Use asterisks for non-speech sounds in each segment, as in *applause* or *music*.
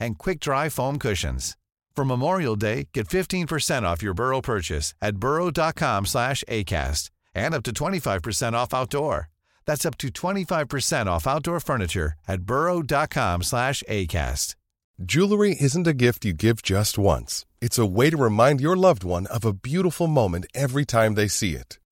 and quick-dry foam cushions. For Memorial Day, get 15% off your Burrow purchase at burrow.com slash ACAST and up to 25% off outdoor. That's up to 25% off outdoor furniture at burrow.com slash ACAST. Jewelry isn't a gift you give just once. It's a way to remind your loved one of a beautiful moment every time they see it.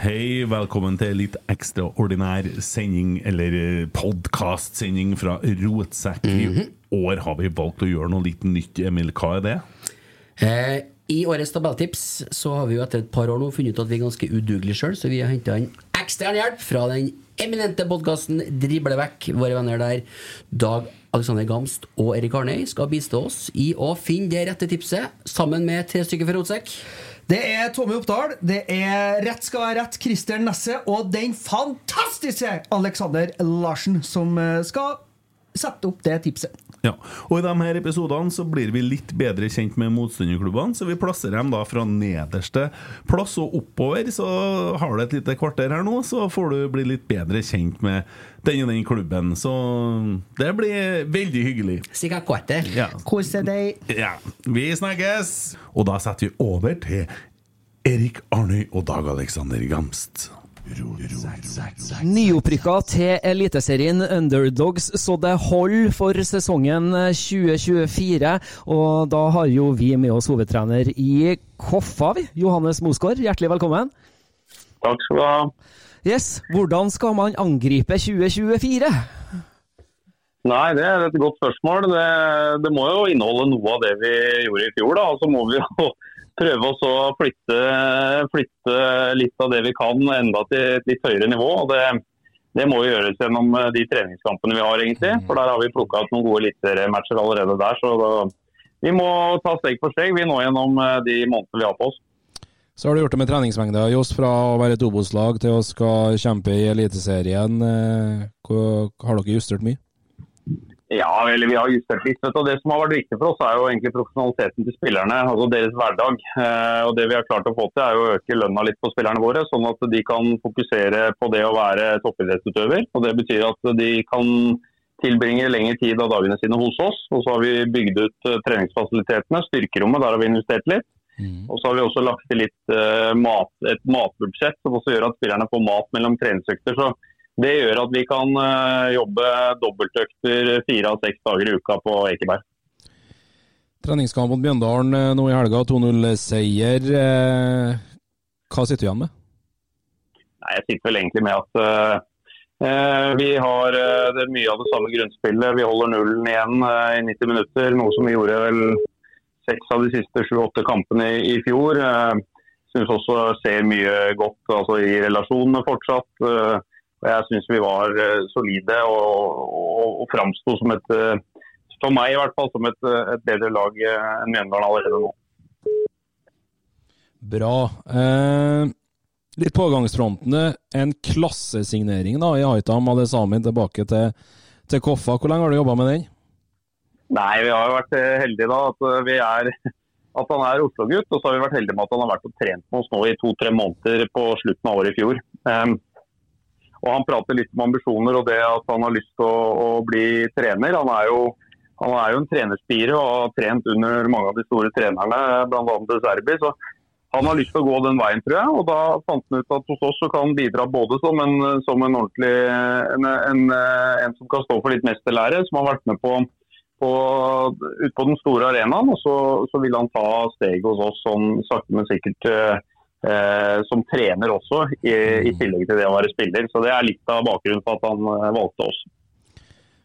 Hei, velkommen til litt ekstraordinær sending, eller podkastsending fra Rotsekk. I år har vi valgt å gjøre noe litt nytt. Emil, hva er det? Eh, I årets tabelltips så har vi jo etter et par år nå funnet ut at vi er ganske udugelige sjøl, så vi har henta inn ekstern hjelp fra den eminente podkasten Drible vekk. Våre venner der, Dag Alexander Gamst og Erik Arnøy, skal bistå oss i å finne det rette tipset, sammen med tre stykker fra Rotsekk. Det er Tommy Oppdal, det er Rett skal være rett, Christer Nesse og den fantastiske Alexander Larsen som eh, skal sette opp det tipset. Ja, og I de her episodene så blir vi litt bedre kjent med motstanderklubbene, så vi plasserer dem da fra nederste plass og oppover. Så har du et lite kvarter her nå, så får du bli litt bedre kjent med den og den klubben. Så det blir veldig hyggelig. Sikkert kvarter. Ja. Hvordan deg. Ja, vi snakkes! Og da setter vi over til Erik Arnøy og Dag Alexander Gamst. Nyopprykka til Eliteserien Underdogs, så det holder for sesongen 2024. Og da har jo vi med oss hovedtrener i Koffa, vi. Johannes Mosgaard. Hjertelig velkommen. Takk skal du ha. Yes, Hvordan skal man angripe 2024? Nei, det er et godt spørsmål. Det, det må jo inneholde noe av det vi gjorde i fjor. da. Så må vi jo prøve å flytte, flytte, litt av det vi kan enda til et litt høyere nivå. og det, det må gjøres gjennom de treningskampene vi har, egentlig. For der har vi plukka ut noen gode littermatcher allerede der. Så da, vi må ta steg for steg vi nå gjennom de månedene vi har på oss. Så har du gjort det med treningsmengde, Johs, fra å være et Obos-lag til å skal kjempe i Eliteserien. Har dere justert mye? Ja, eller vi har justert litt. Du. Det som har vært viktig for oss, er jo egentlig profesjonaliteten til spillerne. altså Deres hverdag. Eh, og Det vi har klart å få til, er jo å øke lønna litt på spillerne våre, sånn at de kan fokusere på det å være toppidrettsutøver. Og Det betyr at de kan tilbringe lengre tid av dagene sine hos oss. Og så har vi bygd ut treningsfasilitetene. Styrkerommet, der har vi investert litt. Og så har vi også lagt til litt uh, mat, et matbudsjett som også gjør at spillerne får mat mellom treningsøkter. Så det gjør at vi kan uh, jobbe dobbeltøkter fire av seks dager i uka på Ekeberg. Treningskamp mot Bjøndalen nå i helga, 2-0-seier. Hva sitter du igjen med? Nei, Jeg sitter vel egentlig med at uh, vi har det er mye av det samme grunnspillet. Vi holder nullen igjen i 90 minutter, noe som vi gjorde vel seks av de siste sju-åtte kampene i, i fjor. Jeg syns også ser mye godt altså, i relasjonene fortsatt. Og jeg syns vi var solide og, og, og framsto som et, for meg i hvert fall, som et, et bedre lag enn Mjøndalen allerede nå. Bra. Eh, litt pågangsfrontene. En klassesignering da, i Aitam Adesami tilbake til, til Koffa. Hvor lenge har du jobba med den? Nei, vi har jo vært heldige da. At, vi er, *laughs* at han er Oslo-gutt. Og så har vi vært heldige med at han har vært og trent med oss nå i to-tre måneder på slutten av året i fjor. Um, og Han prater litt om ambisjoner og det at han har lyst til å, å bli trener. Han er, jo, han er jo en trenerspire og har trent under mange av de store trenerne, bl.a. Serbi. Så han har lyst til å gå den veien, tror jeg. Og da fant han ut at hos oss så kan han bidra både som en, som en ordentlig en, en, en, som kan stå for litt mesterlære, som har vært med på på, på den store arenaen. Og så, så vil han ta steget hos oss sånn sakte, men sikkert eh, eh, som trener også, i, i, tillegg til det å være spiller. Så det er litt av bakgrunnen for at han eh, valgte oss.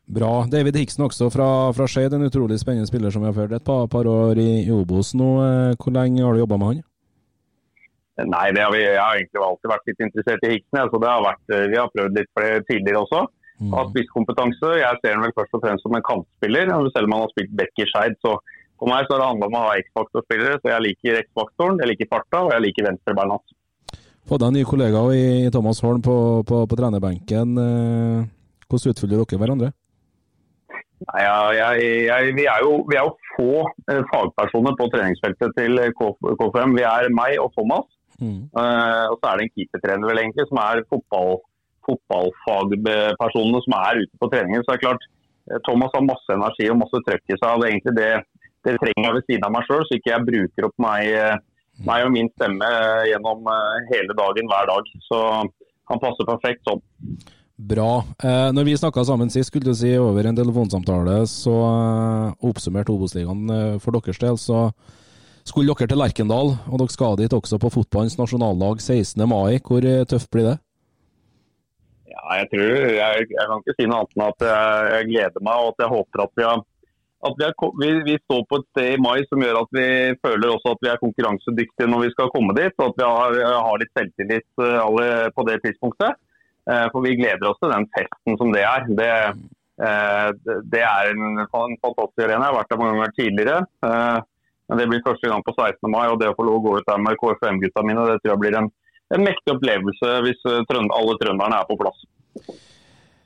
Bra. David Hiksen også fra, fra Skeid, en utrolig spennende spiller som vi har ført et par, par år i, i Obos nå. Hvor lenge har du jobba med han? Nei, har vi, Jeg har egentlig alltid vært litt interessert i Hiksen. Altså det har vært, eh, vi har prøvd litt flere tidligere også. Mm. Har spisskompetanse. Jeg ser ham vel først og fremst som en kantspiller, selv om han har spilt back i Skeid. Så for meg så har det handla om å ha X-faktor-spillere. Så jeg liker X-faktoren, jeg liker farta og jeg liker venstrebeina hans. Fått deg en ny kollega i Thomas Holm på, på, på trenerbenken. Eh, hvordan utfyller dere hverandre? Nei, jeg, jeg, vi, er jo, vi, er jo, få eh, fagpersoner på treningsfeltet til KFM. Vi er meg og Thomas. Mm. Uh, og så er det en keepertrener vel egentlig, som er fotball, fotballfagpersonene som er ute på treningen. Så det er klart, Thomas har masse energi og masse trøkk i seg. og Det er egentlig det, det trenger jeg ved siden av meg sjøl, så ikke jeg bruker opp meg, eh, meg, og min stemme gjennom hele dagen hver dag. Så han passer perfekt sånn. Bra. Eh, når vi snakka sammen sist, skulle du si over en telefonsamtale, så eh, oppsummerte Obos-ligaen for deres del, så skulle dere til Lerkendal, og dere skal dit også på fotballens nasjonallag 16. mai. Hvor eh, tøft blir det? Ja, jeg tror, jeg, jeg kan ikke si noe annet enn at jeg, jeg, gleder meg og at jeg håper at vi har at vi, er, vi, vi, står på et sted i mai som gjør at vi føler også at vi er konkurransedyktige når vi skal komme dit. Og at vi har, har litt selvtillit eh, alle på det tidspunktet. Eh, for vi gleder oss til den festen som det er. Det, det er en, en fantastisk arena. Jeg har vært der mange ganger tidligere. Men det blir første gang på 16. mai, og det å få lov å gå ut der med KFM-gutta mine, det tror jeg blir en, en mektig opplevelse hvis eh, alle trønderne er på plass.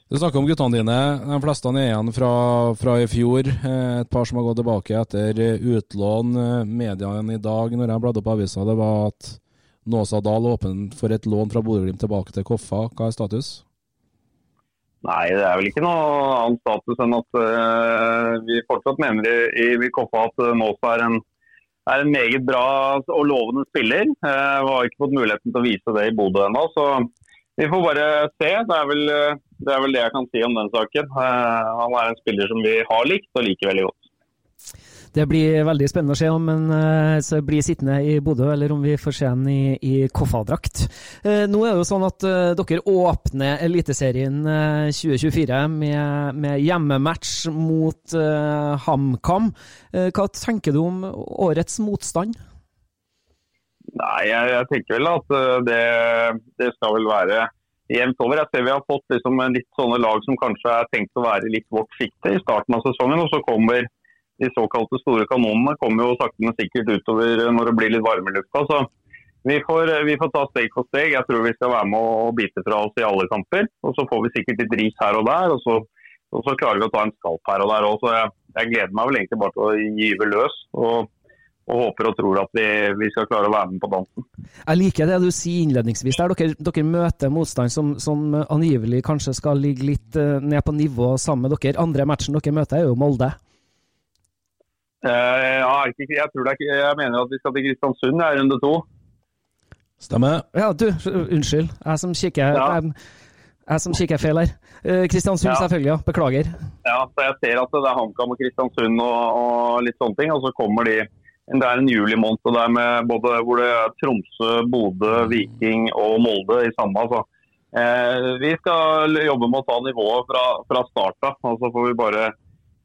Du snakker om guttene dine. De fleste er igjen fra, fra, i fjor. Eh, et par som har gått tilbake etter utlån. Eh, mediene i dag, når jeg bladde opp avisa, det var at Nåsa Dahl åpen for et lån fra Bodø-Glimt tilbake til Koffa. Hva er status? Nei, det er vel ikke noe annen status enn at uh, vi fortsatt mener i, i Koffa at Nåsa er en er en meget bra og lovende spiller. Uh, vi har ikke fått muligheten til å vise det i Bodø ennå, så vi får bare se. Det er, vel, det er, vel, det jeg kan si om den saken. Eh, han er en spiller som vi har likt og liker veldig godt. Det blir veldig spennende å se om han uh, blir sittende i Bodø, eller om vi får se han i, i Koffa-drakt. Uh, nå er det jo sånn at uh, dere åpner Eliteserien 2024 med, med, hjemmematch mot HamKam. hva tenker du om årets motstand? Nei, jeg, jeg tenker vel at det, det, skal vel være jevnt over. Jeg ser vi har fått liksom litt sånne lag som kanskje er tenkt å være litt vårt sikte i starten av sesongen. og så kommer de såkalte store kanonene kommer jo sakte, men sikkert utover når det blir litt varme i lufta. Så vi får, vi får, ta steg for steg. Jeg tror vi skal være med og bite fra oss i alle kamper. Og så får vi sikkert litt ris her og der. Og så, og så klarer vi å ta en skalp her og der òg. Jeg, jeg, gleder meg vel egentlig bare til å gyve løs. Og, og håper og tror at vi, vi, skal klare å være med på dansen. Jeg liker det du sier innledningsvis. der Dere, dere møter motstand som, som, angivelig kanskje skal ligge litt uh, ned på nivå sammen med dere. Andre matchen dere møter er jo Molde. Uh, ja, jeg, tror det er, jeg mener at vi skal til Kristiansund, i runde to. Stemmer. Ja, du, unnskyld. Jeg som kikker, ja. jeg, jeg som kikker feil her. Uh, Kristiansund, ja. selvfølgelig. ja. Beklager. Ja, så jeg ser at det er HamKam og Kristiansund og, og, litt sånne ting. Og så kommer de Det er en julimåned der med både hvor det er Tromsø, Bodø, Viking og Molde i samme. Altså. Eh, vi skal jobbe med å ta nivået fra, fra start av. Så får vi bare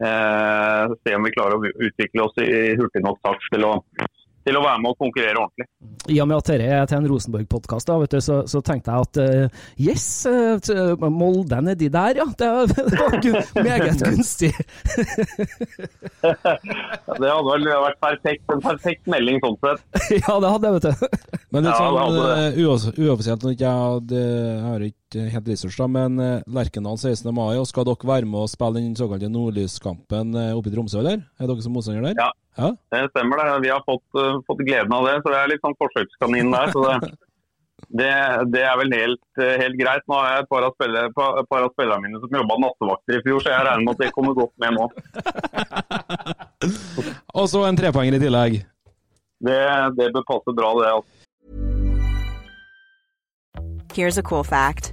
Eh, se om vi klarer å utvikle oss i hurtig nok takt til å, til å være med og konkurrere ordentlig. I og med at dette er til en Rosenborg-podkast, så, så, tenkte jeg at uh, yes, uh, Molde nedi der, ja. Det, *laughs* var meget *laughs* gunstig. det hadde vel vært perfekt, en perfekt melding sånn sett. *laughs* ja, det hadde jeg, vet du. Men litt sånn uoffisielt, jeg, jeg har ikke helt research, da, men eh, Lerkendal 16. mai, og skal dere være med og spille den såkalte nordlyskampen eh, oppe i Tromsø, eller? Er dere som motstander der? Ja, ja, det stemmer det. Vi har fått, uh, fått, gleden av det, så det er litt sånn forsøkskanin der. så det, *laughs* det, det, er vel helt, helt, greit. Nå har jeg et par av, spillere, par, par av spillerne mine som jobba nattevakter i fjor, så jeg regner med at det kommer godt med nå. *laughs* og så en trepoenger i tillegg. Det, det bør passe bra, det. altså. Here's a cool fact.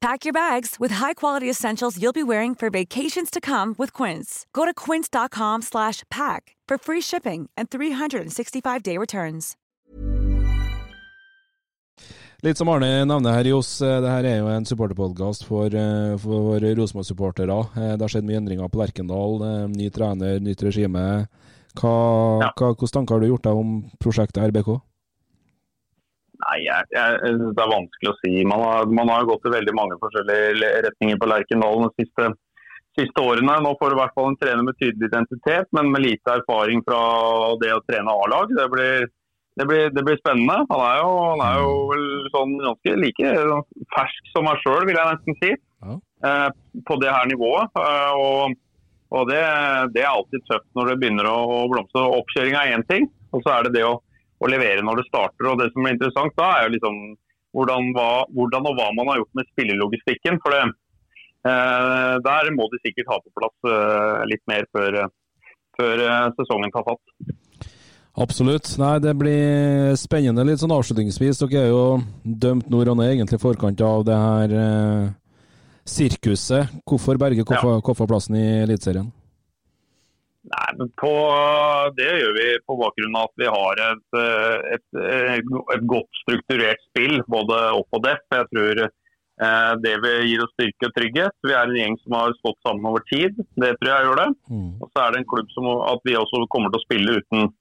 Pack your bags with high-quality essentials you'll be wearing for vacations to come with Quince. Go to quince.com slash pack for free shipping and 365-day returns. Litt som Arne nevner her, i oss, det her er jo en supporterpodkast for, eh, for Rosenborg-supportere. Eh, Det har skjedd mye endringer på Lerkendal. eh, Ny trener, nytt regime. Hva, Ja. hva, hvilke tanker har du gjort deg om prosjektet RBK? Nei, jeg, jeg, Det er vanskelig å si. Man har, man har gått i veldig mange forskjellige retninger på Lerkendal de siste, siste årene. Nå får du i hvert fall en trener med tydelig identitet, men med lite erfaring fra det å trene A-lag. Det det, det blir spennende. Han er jo, han er jo vel sånn ganske like fersk som meg sjøl, vil jeg nesten si. Ja. Eh, på det her nivået. Eh, og og det, det er alltid tøft når det begynner å blomstre. Oppkjøring er én ting, og så er det det å å levere når det starter. og Det som er interessant da, er jo liksom hvordan, hva, hvordan og hva man har gjort med spillelogistikken. For det, eh, der må de sikkert ha på plass eh, litt mer før, før eh, sesongen tar fatt. Absolutt. Nei, det blir spennende litt sånn avslutningsvis. Dere er jo dømt nord og ned egentlig i forkant av det her eh, sirkuset. Hvorfor berge Koffa, Koffa-plassen i Eliteserien? Nei, men på, Det gjør vi på bakgrunn av at vi har et, et, et, et godt strukturert spill, både opp og depp. Jeg tror eh, det vil gir oss styrke og trygghet. Vi er en gjeng som har stått sammen over tid. Det tror jeg gjør det. Og så er det en klubb som at vi også kommer til å spille uten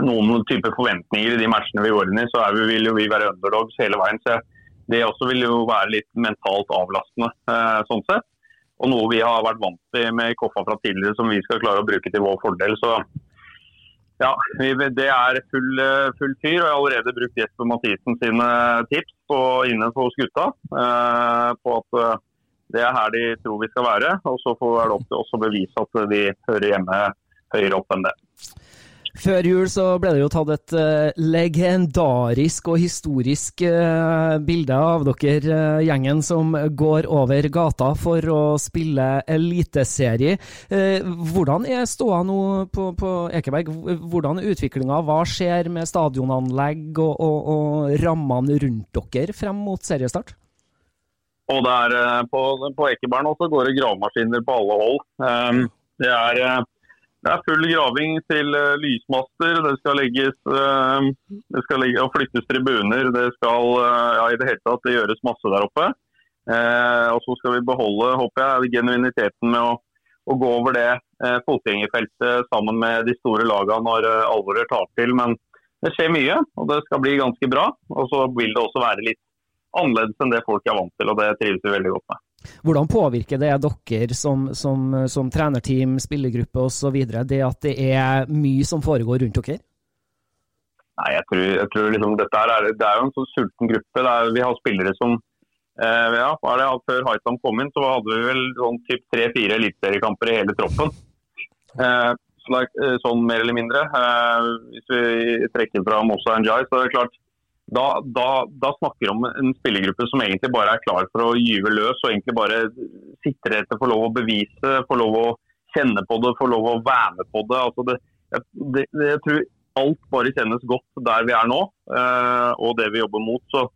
noen type forventninger i de matchene vi går inn i. Så er vi, vil jo vi være underdogs hele veien. så Det også vil jo være litt mentalt avlastende eh, sånn sett og noe vi har vært vant til med Koffa fra tidligere, som vi skal klare å bruke til vår fordel. Så ja, det er full, full fyr. og Jeg har allerede brukt Jesper Mathisen sine tips på, inne på gutta Eh, på at eh, det er her de tror vi skal være. Og så får det opp til oss å bevise at de hører hjemme høyere opp enn det. Før jul så ble det jo tatt et eh, legendarisk og historisk eh, bilde av dere, eh, gjengen som går over gata for å spille eliteserie. Hvordan er ståa nå på, på Ekeberg? Hvordan er utviklinga? Hva skjer med stadionanlegg og, og, og rammene rundt dere frem mot seriestart? Og der er på, på Ekeberg nå så går det gravemaskiner på alle hold. Det er det er full graving til uh, lysmaster, det skal legges uh, det skal legge, og flyttes tribuner. Det skal uh, ja, i det hele tatt det gjøres masse der oppe. og så skal vi beholde håper jeg, genuiniteten med å, å gå over det fotgjengerfeltet sammen med de store lagene når alvoret tar til. Men det skjer mye, og det skal bli ganske bra. Og så vil det også være litt annerledes enn det folk er vant til, og det trives vi veldig godt med. Hvordan påvirker det dere som, som, som trenerteam, spillergruppe osv., det at det er mye som foregår rundt dere? Nei, jeg tror, jeg tror liksom, dette er, det er jo en sånn sulten gruppe. Er, vi har spillere som eh, ja, det, Før Haitam kom inn, så hadde vi vel sånn tre-fire eliteseriekamper i hele troppen. Eh, så er, sånn mer eller mindre. Eh, hvis vi trekker fra Mossa Njay, så er det klart da, da, da, snakker vi om en spillergruppe som egentlig bare er klar for å gyve løs og egentlig bare sitter etter, får lov å bevise, får lov å kjenne på det, får lov å være med på det. Altså det, det, det jeg tror alt bare kjennes godt der vi er nå, eh, og det vi jobber mot. Så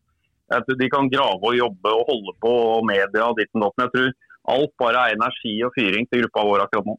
Jeg tror De kan grave og jobbe og holde på og media og ditt og datt. Men jeg tror alt bare er energi og fyring til gruppa vår akkurat nå.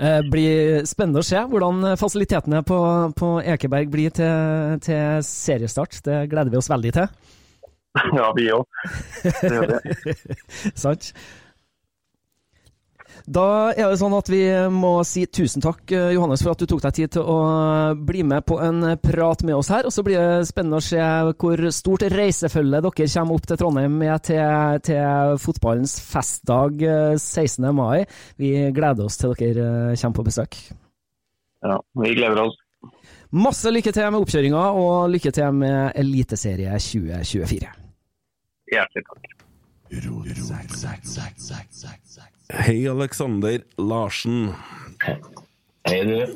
Eh, blir spennende å se hvordan fasilitetene på, på Ekeberg blir til, til seriestart. Det gleder vi oss veldig til. Ja, vi òg. *laughs* Sant? Da er det sånn at vi må si tusen takk, eh, Johannes, for at du tok deg tid til å bli med på en prat med oss her. Og så blir det spennende å se hvor stort reisefølge dere kommer opp til Trondheim med til, til fotballens festdag eh, 16. mai. Vi gleder oss til dere eh, kommer på besøk. Ja, vi gleder oss. Masse lykke til med oppkjøringa, og lykke til med Eliteserie 2024. Hjertelig takk. Hei, Alexander Larsen. Hei, du.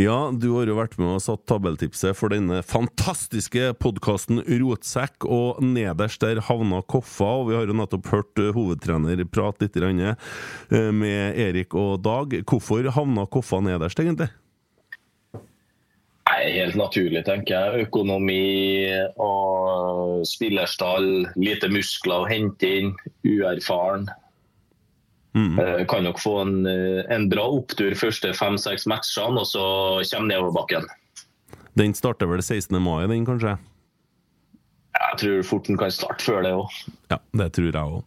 Ja, du har jo vært med og satt tabelltipset for denne fantastiske podkasten Rotsekk, og nederst der havna Koffa, og vi har jo nettopp hørt eh, hovedtrener prate litt eh, med Erik og Dag. Hvorfor havna Koffa nederst, egentlig? Nei, Helt naturlig, tenker jeg. Økonomi og spillerstall, lite muskler å hente inn, uerfaren. Mm. Kan nok få en, eh, en bra opptur første fem-seks matchene, og så kommer nedoverbakken. Den starter vel 16. mai, den kanskje? Jeg tror fort den kan starte før det òg. Ja, det tror jeg òg.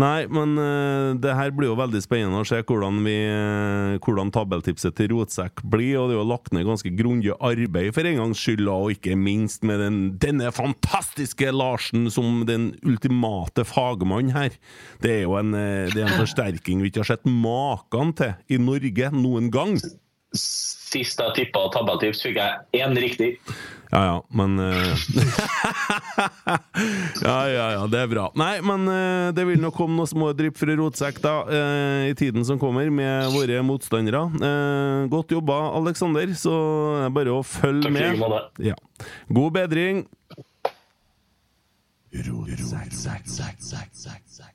Nei, men uh, det her blir jo veldig spennende å se hvordan, vi, uh, hvordan tabeltipset til Rotsekk blir. Og det er jo lagt ned ganske grundig arbeid for en gangs skyld, og ikke minst med den, denne fantastiske Larsen som den ultimate fagmann her. Det er jo en, uh, det er en forsterking vi ikke har sett maken til i Norge noen gang. Sist jeg tippa tabelltips, fikk jeg én riktig. Ja ja, men uh... Ja ja ja, det er bra. Nei, men uh, det vil nok komme noen små drypp fra rotsekk da, uh, i tiden som kommer, med våre motstandere. Eh, godt jobba, Aleksander, så det er bare å følge Takk med. like måte. Ja. God bedring. Rotsekk, sekk, sekk, sekk, sekk, sekk.